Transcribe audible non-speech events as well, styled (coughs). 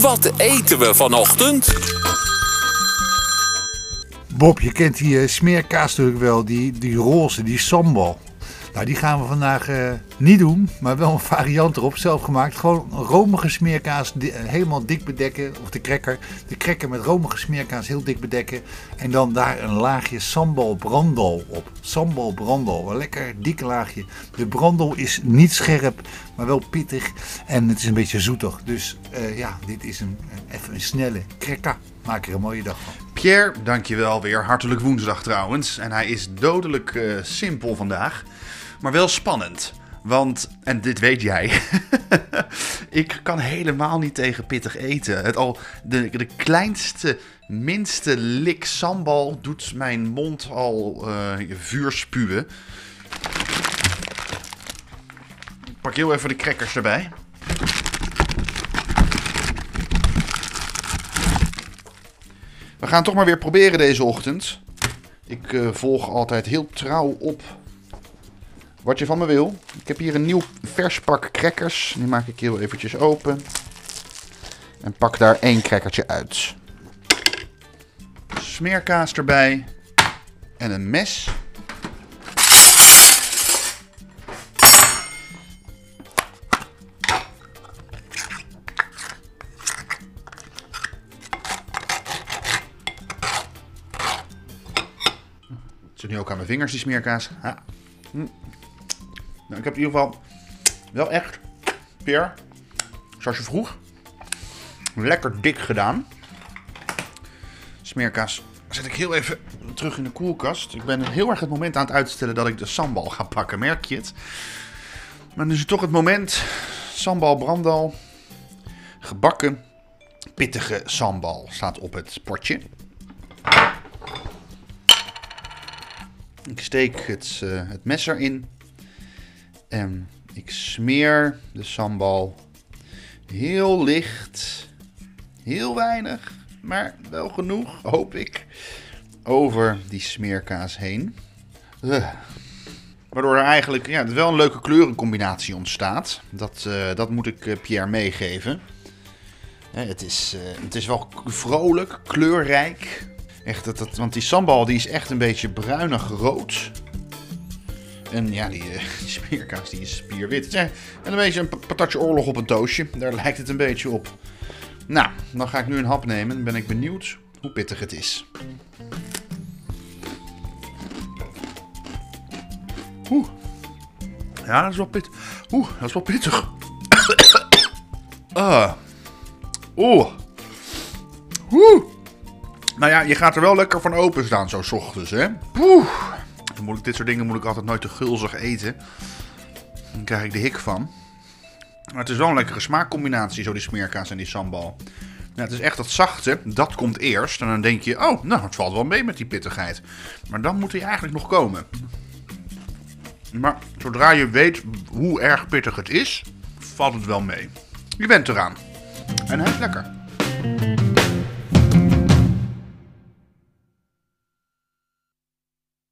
Wat eten we vanochtend? Bob, je kent die uh, smeerkaas natuurlijk wel, die, die roze, die sambal. Nou, die gaan we vandaag uh, niet doen, maar wel een variant erop, zelf gemaakt. Gewoon romige smeerkaas di helemaal dik bedekken, of de cracker. De cracker met romige smeerkaas heel dik bedekken. En dan daar een laagje sambal brandel op. Sambal brandel, een lekker dikke laagje. De brandel is niet scherp, maar wel pittig. En het is een beetje zoetig. Dus uh, ja, dit is een, even een snelle cracker. Maak er een mooie dag van. Pierre, dankjewel weer. Hartelijk woensdag trouwens. En hij is dodelijk simpel vandaag maar wel spannend. Want, en dit weet jij, (laughs) ik kan helemaal niet tegen pittig eten. Het al, de, de kleinste, minste lik sambal doet mijn mond al uh, vuur spuwen. Ik pak heel even de crackers erbij. We gaan toch maar weer proberen deze ochtend. Ik uh, volg altijd heel trouw op wat je van me wil. Ik heb hier een nieuw vers pak crackers. Die maak ik heel eventjes open. En pak daar één crackertje uit. Smeerkaas erbij. En een mes. Zit nu ook aan mijn vingers, die smeerkaas. Ja. Hm. Nou, ik heb in ieder geval wel echt, Peer, zoals je vroeg, lekker dik gedaan. Smeerkaas zet ik heel even terug in de koelkast. Ik ben heel erg het moment aan het uitstellen dat ik de sambal ga pakken, merk je het? Maar nu is het toch het moment. Sambal brandal, gebakken, pittige sambal staat op het potje. Ik steek het, uh, het mes erin. En ik smeer de sambal heel licht, heel weinig, maar wel genoeg, hoop ik, over die smeerkaas heen. Uh. Waardoor er eigenlijk ja, wel een leuke kleurencombinatie ontstaat. Dat, uh, dat moet ik uh, Pierre meegeven. het, is, het is wel vrolijk, kleurrijk. Echt, dat, dat, want die sambal die is echt een beetje bruinig rood. En ja, die, (laughs) uh, die is spierwit. En een beetje een patatje oorlog op een toastje. Daar lijkt het een beetje op. Nou, dan ga ik nu een hap nemen. Ben ik benieuwd hoe pittig het is. Oeh. Ja, dat is wel pittig. Oeh, dat is wel pittig. (coughs) Ah. Oeh. Oeh. Nou ja, je gaat er wel lekker van openstaan zo s ochtends, hè? Oeh. Moet ik dit soort dingen moet ik altijd nooit te gulzig eten. Dan krijg ik de hik van. Maar het is wel een lekkere smaakcombinatie, zo die smeerkaas en die sambal. Het is echt dat zachte, dat komt eerst. En dan denk je, oh, nou, het valt wel mee met die pittigheid. Maar dan moet hij eigenlijk nog komen. Maar zodra je weet hoe erg pittig het is, valt het wel mee. Je bent eraan. En hij is lekker.